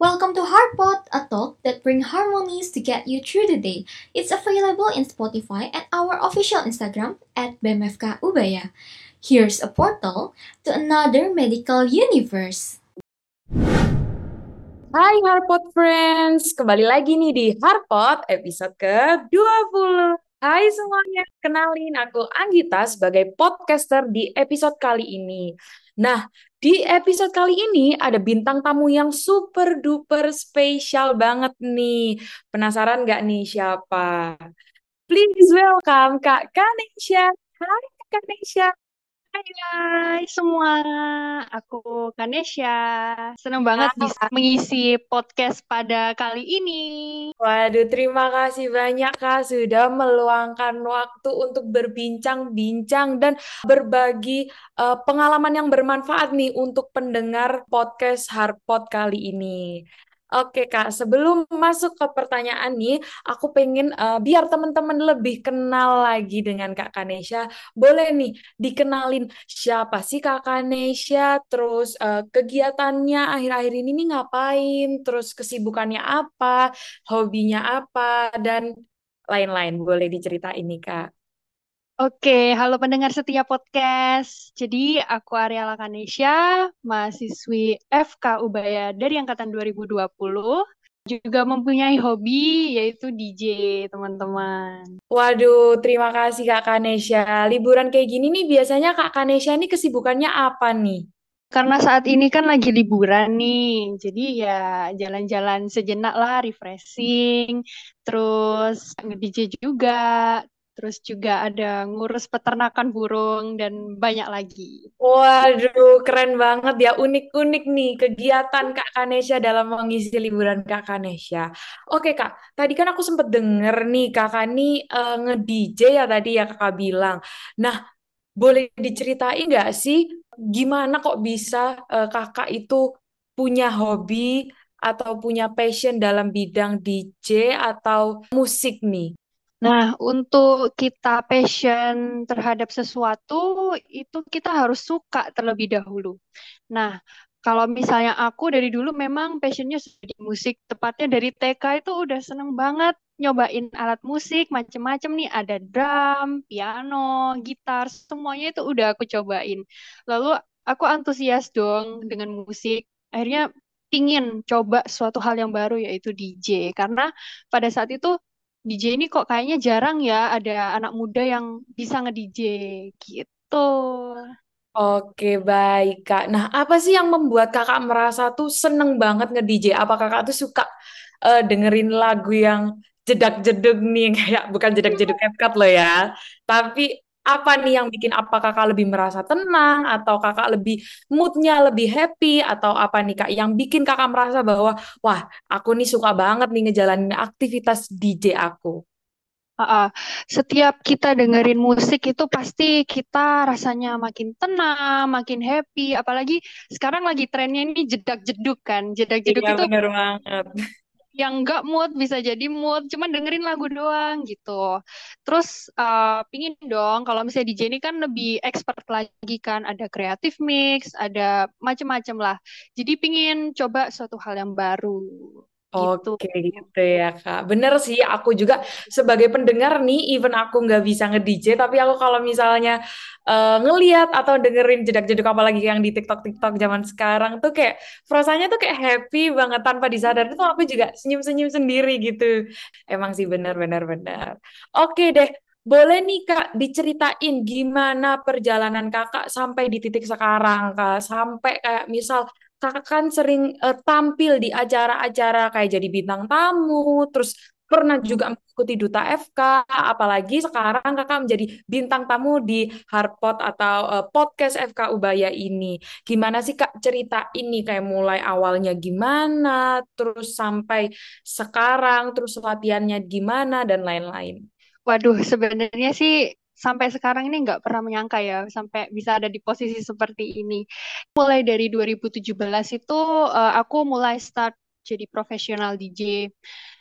Welcome to Heartpot, a talk that brings harmonies to get you through the day. It's available in Spotify and our official Instagram at BMFK Ubaya. Here's a portal to another medical universe. Hai Harpot Friends, kembali lagi nih di Harpot episode ke-20. Hai semuanya, kenalin aku Anggita sebagai podcaster di episode kali ini. Nah, di episode kali ini ada bintang tamu yang super duper spesial banget nih. Penasaran nggak nih siapa? Please welcome Kak Kanesha. Hai Kak Kanesha. Hai, hai semua, aku Kanesha. Senang banget bisa mengisi podcast pada kali ini. Waduh, terima kasih banyak Kak sudah meluangkan waktu untuk berbincang-bincang dan berbagi uh, pengalaman yang bermanfaat nih untuk pendengar podcast Harpot kali ini. Oke Kak, sebelum masuk ke pertanyaan nih, aku pengen uh, biar teman-teman lebih kenal lagi dengan Kak Kanesha. Boleh nih dikenalin siapa sih Kak Kanesha, terus uh, kegiatannya akhir-akhir ini nih ngapain, terus kesibukannya apa, hobinya apa, dan lain-lain. Boleh diceritain nih Kak. Oke, halo pendengar setia podcast. Jadi, aku Ariela Kanesha, mahasiswi FK Ubaya dari angkatan 2020. Juga mempunyai hobi yaitu DJ, teman-teman. Waduh, terima kasih Kak Kanesha. Liburan kayak gini nih biasanya Kak Kanesha ini kesibukannya apa nih? Karena saat ini kan lagi liburan nih, jadi ya jalan-jalan sejenak lah, refreshing, terus nge-DJ juga, terus juga ada ngurus peternakan burung dan banyak lagi. Waduh, keren banget ya, unik-unik nih kegiatan Kak Kanesha dalam mengisi liburan Kak Kanesha. Oke Kak, tadi kan aku sempat denger nih Kakak nih uh, nge-DJ ya tadi ya Kakak bilang. Nah, boleh diceritain nggak sih gimana kok bisa uh, Kakak itu punya hobi atau punya passion dalam bidang DJ atau musik nih? Nah, untuk kita passion terhadap sesuatu, itu kita harus suka terlebih dahulu. Nah, kalau misalnya aku dari dulu memang passionnya di musik, tepatnya dari TK itu udah seneng banget nyobain alat musik macem-macem nih, ada drum, piano, gitar, semuanya itu udah aku cobain. Lalu aku antusias dong dengan musik. Akhirnya pingin coba suatu hal yang baru yaitu DJ karena pada saat itu DJ ini kok kayaknya jarang ya ada anak muda yang bisa nge-DJ gitu. Oke, baik, Kak. Nah, apa sih yang membuat Kakak merasa tuh seneng banget nge-DJ? Apa Kakak tuh suka uh, dengerin lagu yang jedak-jeduk nih, kayak bukan jedak-jeduk Epcot loh ya. Tapi apa nih yang bikin apa kakak lebih merasa tenang atau kakak lebih moodnya lebih happy atau apa nih kak yang bikin kakak merasa bahwa wah aku nih suka banget nih ngejalanin aktivitas DJ aku. Uh, setiap kita dengerin musik itu pasti kita rasanya makin tenang, makin happy. Apalagi sekarang lagi trennya ini jedak jeduk kan, jedak jeduk iya, itu bener banget yang enggak mood bisa jadi mood cuman dengerin lagu doang gitu. Terus uh, pingin dong kalau misalnya DJ ini kan lebih expert lagi kan ada creative mix ada macem-macem lah. Jadi pingin coba suatu hal yang baru Gitu. Oke gitu ya kak. Bener sih aku juga sebagai pendengar nih, even aku nggak bisa nge-DJ, tapi aku kalau misalnya uh, ngeliat atau dengerin jedak-jeduk apalagi yang di TikTok-TikTok zaman sekarang tuh kayak perasaannya tuh kayak happy banget tanpa disadar tuh aku juga senyum-senyum sendiri gitu. Emang sih bener-bener bener. Oke deh, boleh nih Kak diceritain gimana perjalanan Kakak sampai di titik sekarang Kak, sampai kayak misal kakak kan sering uh, tampil di acara-acara kayak jadi bintang tamu, terus pernah juga mengikuti Duta FK, apalagi sekarang kakak menjadi bintang tamu di Harpot atau uh, podcast FK Ubaya ini. Gimana sih kak cerita ini kayak mulai awalnya gimana, terus sampai sekarang, terus latihannya gimana dan lain-lain. Waduh, sebenarnya sih sampai sekarang ini nggak pernah menyangka ya sampai bisa ada di posisi seperti ini. Mulai dari 2017 itu uh, aku mulai start jadi profesional DJ.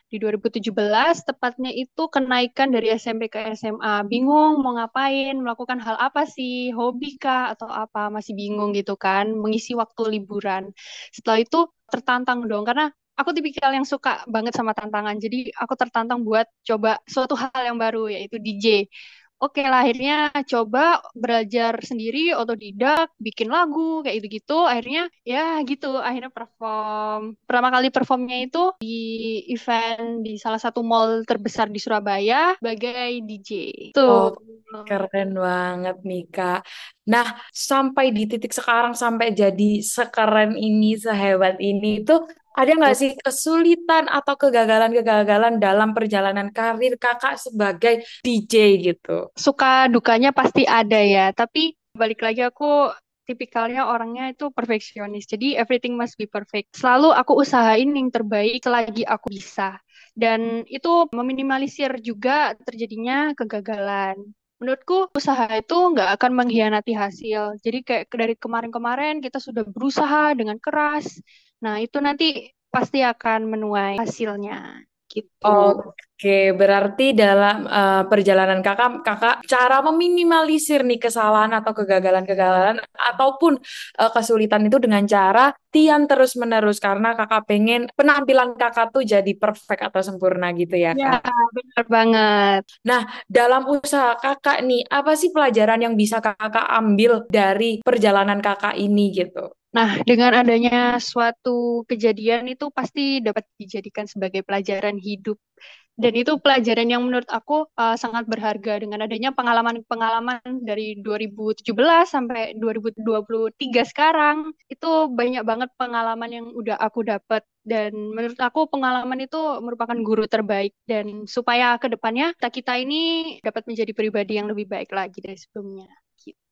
Di 2017 tepatnya itu kenaikan dari SMP ke SMA. Bingung mau ngapain, melakukan hal apa sih, hobi kah atau apa, masih bingung gitu kan, mengisi waktu liburan. Setelah itu tertantang dong karena aku tipikal yang suka banget sama tantangan. Jadi aku tertantang buat coba suatu hal yang baru yaitu DJ. Oke lah, akhirnya coba belajar sendiri, otodidak, bikin lagu, kayak gitu-gitu. Akhirnya ya gitu, akhirnya perform. Pertama kali performnya itu di event di salah satu mall terbesar di Surabaya sebagai DJ. Tuh. Oh, keren banget nih Kak. Nah, sampai di titik sekarang, sampai jadi sekeren ini, sehebat ini, itu ada nggak sih kesulitan atau kegagalan-kegagalan dalam perjalanan karir kakak sebagai DJ gitu? Suka dukanya pasti ada ya, tapi balik lagi aku tipikalnya orangnya itu perfeksionis. Jadi everything must be perfect. Selalu aku usahain yang terbaik selagi aku bisa. Dan itu meminimalisir juga terjadinya kegagalan. Menurutku usaha itu nggak akan mengkhianati hasil. Jadi kayak dari kemarin-kemarin kita sudah berusaha dengan keras, Nah, itu nanti pasti akan menuai hasilnya gitu. Oke, berarti dalam uh, perjalanan kakak, kakak cara meminimalisir nih kesalahan atau kegagalan-kegagalan ataupun uh, kesulitan itu dengan cara tian terus-menerus karena kakak pengen penampilan kakak tuh jadi perfect atau sempurna gitu ya kak. Ya, benar banget. Nah, dalam usaha kakak nih, apa sih pelajaran yang bisa kakak ambil dari perjalanan kakak ini gitu? Nah, dengan adanya suatu kejadian itu pasti dapat dijadikan sebagai pelajaran hidup. Dan itu pelajaran yang menurut aku uh, sangat berharga dengan adanya pengalaman-pengalaman dari 2017 sampai 2023 sekarang. Itu banyak banget pengalaman yang udah aku dapat dan menurut aku pengalaman itu merupakan guru terbaik dan supaya ke depannya kita kita ini dapat menjadi pribadi yang lebih baik lagi dari sebelumnya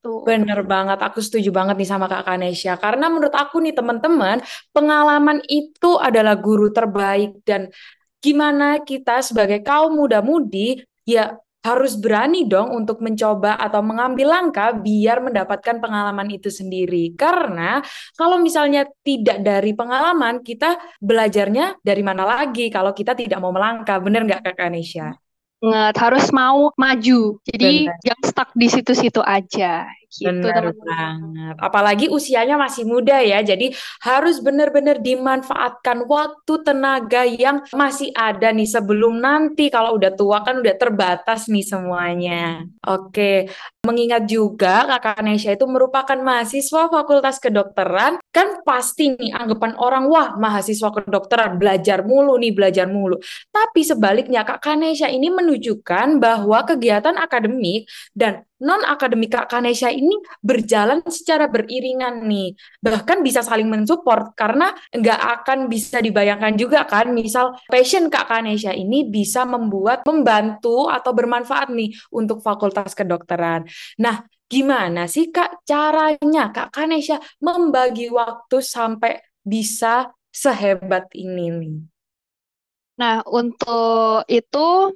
gitu. Bener banget, aku setuju banget nih sama Kak Kanesha. Karena menurut aku nih teman-teman, pengalaman itu adalah guru terbaik dan gimana kita sebagai kaum muda-mudi ya harus berani dong untuk mencoba atau mengambil langkah biar mendapatkan pengalaman itu sendiri. Karena kalau misalnya tidak dari pengalaman, kita belajarnya dari mana lagi kalau kita tidak mau melangkah. Bener nggak Kak Kanesha? Banget harus mau maju jadi Benar. jangan stuck di situ-situ aja gitu Benar banget. Apalagi usianya masih muda ya jadi harus benar-benar dimanfaatkan waktu tenaga yang masih ada nih sebelum nanti kalau udah tua kan udah terbatas nih semuanya. Oke mengingat juga kakak Nesha itu merupakan mahasiswa fakultas kedokteran kan pasti nih anggapan orang wah mahasiswa kedokteran belajar mulu nih belajar mulu. Tapi sebaliknya kak Kanesha ini menunjukkan bahwa kegiatan akademik dan non akademik kak Kanesha ini berjalan secara beriringan nih bahkan bisa saling mensupport karena nggak akan bisa dibayangkan juga kan misal passion kak Kanesha ini bisa membuat membantu atau bermanfaat nih untuk fakultas kedokteran nah Gimana sih Kak caranya Kak Kanesha membagi waktu sampai bisa sehebat ini nih? Nah, untuk itu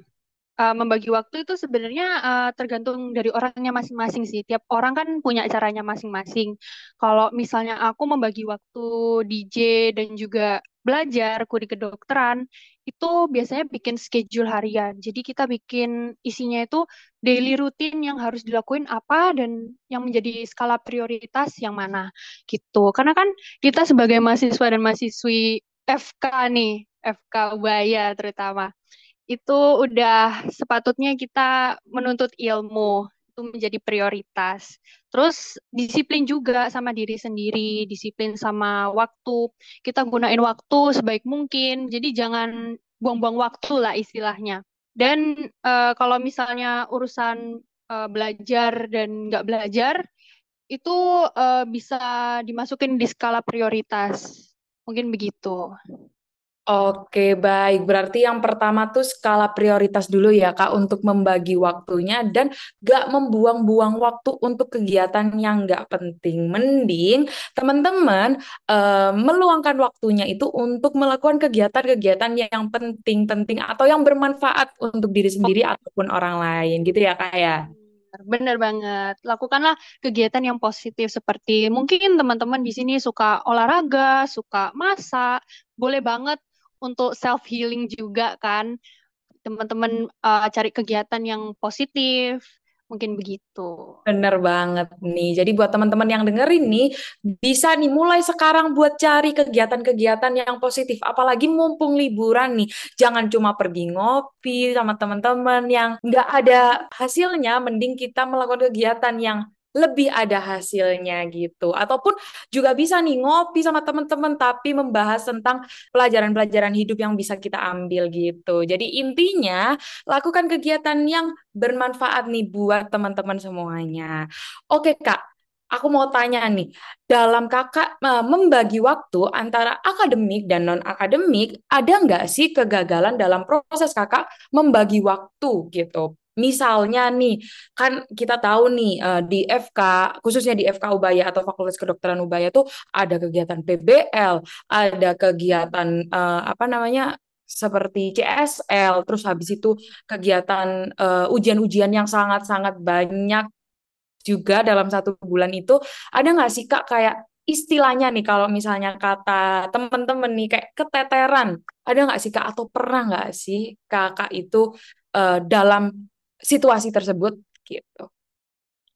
uh, membagi waktu itu sebenarnya uh, tergantung dari orangnya masing-masing sih. Tiap orang kan punya caranya masing-masing. Kalau misalnya aku membagi waktu DJ dan juga belajar kuri kedokteran, itu biasanya bikin schedule harian. Jadi kita bikin isinya itu daily routine yang harus dilakuin apa dan yang menjadi skala prioritas yang mana gitu. Karena kan kita sebagai mahasiswa dan mahasiswi FK nih, FK Ubaya terutama, itu udah sepatutnya kita menuntut ilmu itu menjadi prioritas. Terus disiplin juga sama diri sendiri, disiplin sama waktu. Kita gunain waktu sebaik mungkin. Jadi jangan buang-buang waktu lah istilahnya. Dan uh, kalau misalnya urusan uh, belajar dan nggak belajar, itu uh, bisa dimasukin di skala prioritas. Mungkin begitu. Oke, baik. Berarti yang pertama tuh skala prioritas dulu ya, Kak, untuk membagi waktunya dan gak membuang-buang waktu untuk kegiatan yang gak penting. Mending teman-teman uh, meluangkan waktunya itu untuk melakukan kegiatan-kegiatan yang penting-penting atau yang bermanfaat untuk diri sendiri ataupun orang lain, gitu ya, Kak ya? Benar banget. Lakukanlah kegiatan yang positif seperti mungkin teman-teman di sini suka olahraga, suka masak, boleh banget untuk self healing juga kan teman-teman uh, cari kegiatan yang positif Mungkin begitu. Bener banget nih. Jadi buat teman-teman yang dengerin nih, bisa nih mulai sekarang buat cari kegiatan-kegiatan yang positif. Apalagi mumpung liburan nih, jangan cuma pergi ngopi sama teman-teman yang nggak ada hasilnya. Mending kita melakukan kegiatan yang lebih ada hasilnya gitu. Ataupun juga bisa nih ngopi sama teman-teman tapi membahas tentang pelajaran-pelajaran hidup yang bisa kita ambil gitu. Jadi intinya lakukan kegiatan yang bermanfaat nih buat teman-teman semuanya. Oke Kak, aku mau tanya nih, dalam kakak uh, membagi waktu antara akademik dan non-akademik, ada nggak sih kegagalan dalam proses kakak membagi waktu gitu? Misalnya nih, kan kita tahu nih uh, di FK, khususnya di FK Ubaya atau Fakultas Kedokteran Ubaya tuh ada kegiatan PBL, ada kegiatan uh, apa namanya seperti CSL, terus habis itu kegiatan uh, ujian-ujian yang sangat-sangat banyak juga dalam satu bulan itu. Ada nggak sih Kak kayak istilahnya nih kalau misalnya kata temen-temen nih kayak keteteran, ada nggak sih Kak atau pernah nggak sih Kakak itu uh, dalam situasi tersebut gitu.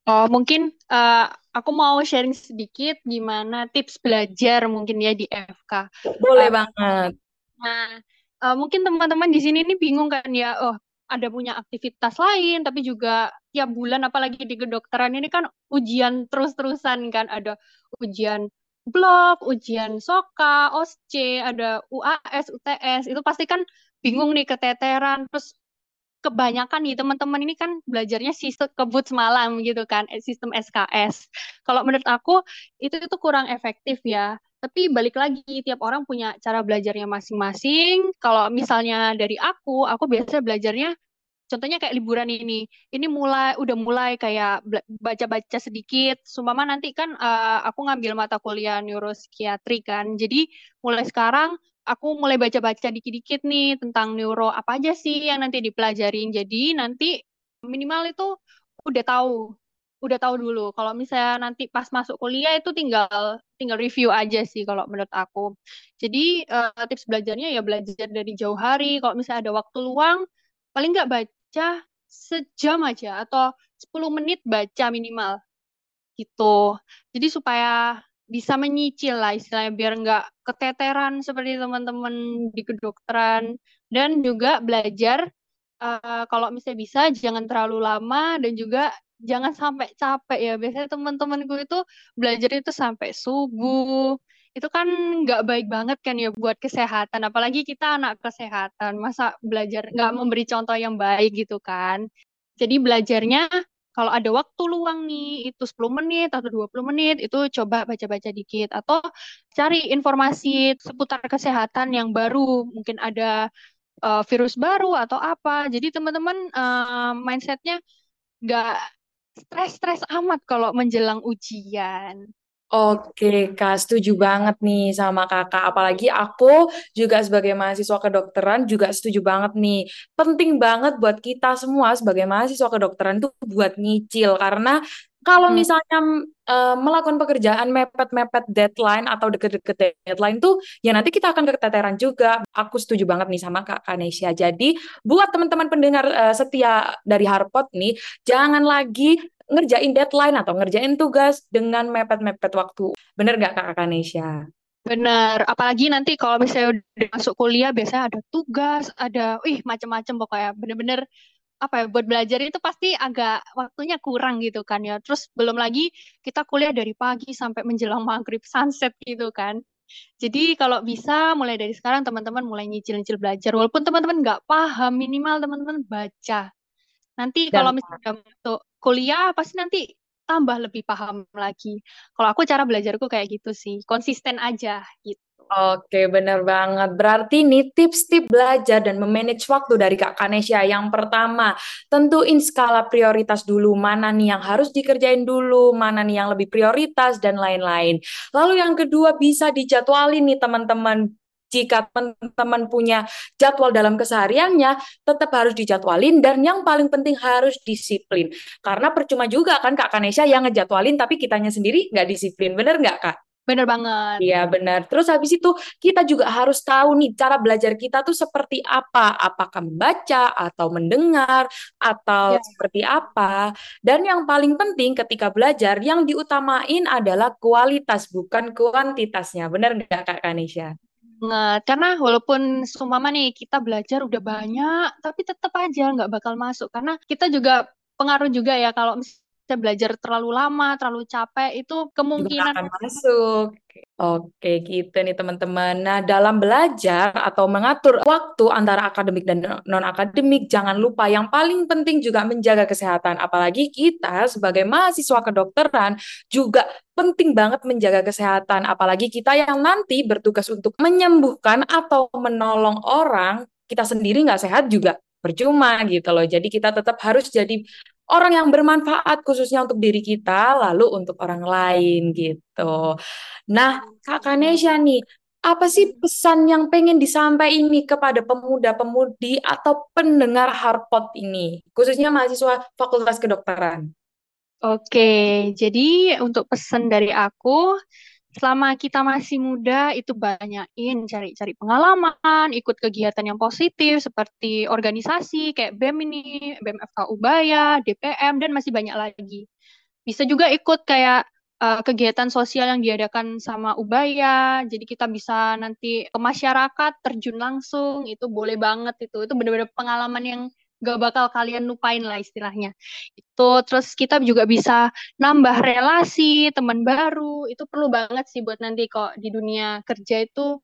Oh, mungkin uh, aku mau sharing sedikit gimana tips belajar mungkin ya di FK. Boleh uh, banget. Nah, uh, mungkin teman-teman di sini nih bingung kan ya, oh ada punya aktivitas lain, tapi juga tiap bulan apalagi di kedokteran ini kan ujian terus-terusan kan, ada ujian blok, ujian SOKA, OSCE, ada UAS, UTS, itu pasti kan bingung nih keteteran, terus kebanyakan nih teman-teman ini kan belajarnya sistem kebut semalam gitu kan, eh, sistem SKS. Kalau menurut aku itu itu kurang efektif ya. Tapi balik lagi tiap orang punya cara belajarnya masing-masing. Kalau misalnya dari aku, aku biasa belajarnya contohnya kayak liburan ini. Ini mulai udah mulai kayak baca-baca sedikit. Sumpama nanti kan uh, aku ngambil mata kuliah neuropsikiatri kan. Jadi mulai sekarang aku mulai baca-baca dikit-dikit nih tentang neuro apa aja sih yang nanti dipelajarin. Jadi nanti minimal itu udah tahu, udah tahu dulu. Kalau misalnya nanti pas masuk kuliah itu tinggal tinggal review aja sih kalau menurut aku. Jadi uh, tips belajarnya ya belajar dari jauh hari. Kalau misalnya ada waktu luang, paling nggak baca sejam aja atau 10 menit baca minimal gitu. Jadi supaya bisa menyicil lah istilahnya biar nggak keteteran seperti teman-teman di kedokteran. Dan juga belajar uh, kalau misalnya bisa jangan terlalu lama dan juga jangan sampai capek ya. Biasanya teman-temanku itu belajar itu sampai subuh. Itu kan nggak baik banget kan ya buat kesehatan apalagi kita anak kesehatan. Masa belajar nggak memberi contoh yang baik gitu kan? Jadi belajarnya kalau ada waktu luang nih, itu 10 menit atau 20 menit, itu coba baca-baca dikit. Atau cari informasi seputar kesehatan yang baru. Mungkin ada uh, virus baru atau apa. Jadi teman-teman uh, mindsetnya nggak stres-stres amat kalau menjelang ujian. Oke, Kak, setuju banget nih sama Kakak. Apalagi aku juga sebagai mahasiswa kedokteran juga setuju banget nih. Penting banget buat kita semua sebagai mahasiswa kedokteran tuh buat nyicil karena kalau hmm. misalnya uh, melakukan pekerjaan mepet-mepet deadline atau deket-deket deadline tuh ya nanti kita akan keteteran juga. Aku setuju banget nih sama Kak Kanesia. Jadi buat teman-teman pendengar uh, setia dari Harpot nih, jangan lagi ngerjain deadline atau ngerjain tugas dengan mepet-mepet waktu. Bener nggak Kak Kanesha? Bener, apalagi nanti kalau misalnya udah masuk kuliah biasanya ada tugas, ada, wih macam-macam pokoknya bener-bener apa ya buat belajar itu pasti agak waktunya kurang gitu kan ya. Terus belum lagi kita kuliah dari pagi sampai menjelang maghrib sunset gitu kan. Jadi kalau bisa mulai dari sekarang teman-teman mulai nyicil-nyicil belajar. Walaupun teman-teman nggak paham, minimal teman-teman baca. Nanti kalau misalnya masuk kuliah pasti nanti tambah lebih paham lagi. Kalau aku cara belajarku kayak gitu sih, konsisten aja gitu. Oke, bener banget. Berarti nih tips-tips belajar dan memanage waktu dari Kak Kanesha. Yang pertama, tentuin skala prioritas dulu. Mana nih yang harus dikerjain dulu, mana nih yang lebih prioritas, dan lain-lain. Lalu yang kedua, bisa dijadwalin nih teman-teman jika teman-teman punya jadwal dalam kesehariannya, tetap harus dijadwalin dan yang paling penting harus disiplin. Karena percuma juga kan Kak Kanesha yang ngejadwalin tapi kitanya sendiri nggak disiplin. Bener nggak Kak? Bener banget. Iya, benar. Terus habis itu kita juga harus tahu nih cara belajar kita tuh seperti apa. Apakah membaca atau mendengar atau Ya. seperti apa. Dan yang paling penting ketika belajar yang diutamain adalah kualitas bukan kuantitasnya. Benar nggak Kak Kanisha? Banget. Karena walaupun seumpama nih kita belajar udah banyak, tapi tetap aja nggak bakal masuk. Karena kita juga pengaruh juga ya kalau misalnya belajar terlalu lama, terlalu capek, itu kemungkinan akan masuk. Oke, gitu nih teman-teman. Nah, dalam belajar atau mengatur waktu antara akademik dan non-akademik, jangan lupa yang paling penting juga menjaga kesehatan. Apalagi kita sebagai mahasiswa kedokteran juga penting banget menjaga kesehatan. Apalagi kita yang nanti bertugas untuk menyembuhkan atau menolong orang, kita sendiri nggak sehat juga percuma gitu loh. Jadi kita tetap harus jadi orang yang bermanfaat khususnya untuk diri kita, lalu untuk orang lain gitu. Nah, Kak Kanesha nih, apa sih pesan yang pengen disampaikan ini kepada pemuda-pemudi atau pendengar Harpot ini, khususnya mahasiswa Fakultas Kedokteran? Oke, jadi untuk pesan dari aku, selama kita masih muda itu banyakin cari-cari pengalaman, ikut kegiatan yang positif seperti organisasi kayak BEM ini, BEM FK Ubaya, DPM dan masih banyak lagi. Bisa juga ikut kayak uh, kegiatan sosial yang diadakan sama Ubaya, jadi kita bisa nanti ke masyarakat terjun langsung, itu boleh banget itu. Itu benar-benar pengalaman yang gak bakal kalian lupain lah istilahnya. Itu terus kita juga bisa nambah relasi, teman baru. Itu perlu banget sih buat nanti kok di dunia kerja itu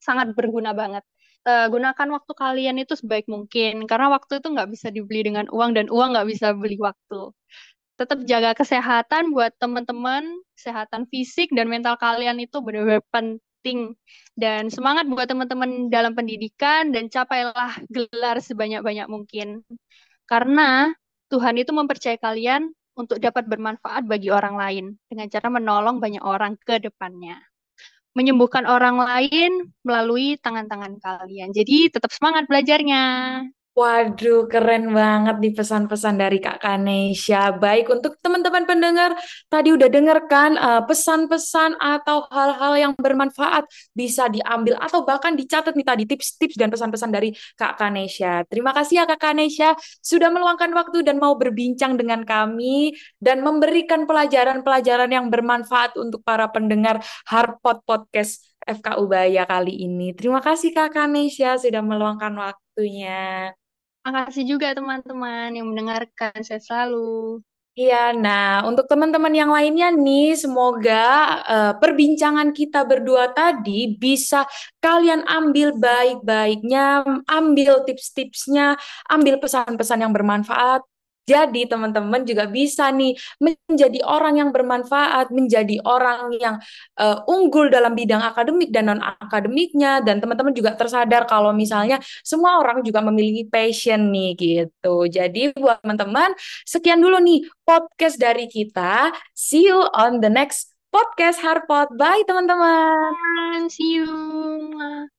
sangat berguna banget. Uh, gunakan waktu kalian itu sebaik mungkin karena waktu itu nggak bisa dibeli dengan uang dan uang nggak bisa beli waktu. Tetap jaga kesehatan buat teman-teman, kesehatan fisik dan mental kalian itu benar-benar penting dan semangat buat teman-teman dalam pendidikan dan capailah gelar sebanyak-banyak mungkin. Karena Tuhan itu mempercayai kalian untuk dapat bermanfaat bagi orang lain dengan cara menolong banyak orang ke depannya. Menyembuhkan orang lain melalui tangan-tangan kalian. Jadi tetap semangat belajarnya. Waduh, keren banget nih pesan-pesan dari Kak Kanesha. Baik, untuk teman-teman pendengar, tadi udah dengarkan uh, pesan-pesan atau hal-hal yang bermanfaat bisa diambil atau bahkan dicatat nih tadi tips-tips dan pesan-pesan dari Kak Kanesha. Terima kasih ya Kak Kanesha sudah meluangkan waktu dan mau berbincang dengan kami dan memberikan pelajaran-pelajaran yang bermanfaat untuk para pendengar Harpot Podcast FK Ubaya kali ini. Terima kasih Kak Kanesha sudah meluangkan waktunya. Makasih juga teman-teman yang mendengarkan. Saya selalu. Iya, nah untuk teman-teman yang lainnya nih, semoga uh, perbincangan kita berdua tadi bisa kalian ambil baik-baiknya, ambil tips-tipsnya, ambil pesan-pesan yang bermanfaat, jadi teman-teman juga bisa nih menjadi orang yang bermanfaat, menjadi orang yang uh, unggul dalam bidang akademik dan non akademiknya dan teman-teman juga tersadar kalau misalnya semua orang juga memiliki passion nih gitu. Jadi buat teman-teman sekian dulu nih podcast dari kita. See you on the next podcast Harpot. Bye teman-teman. See you.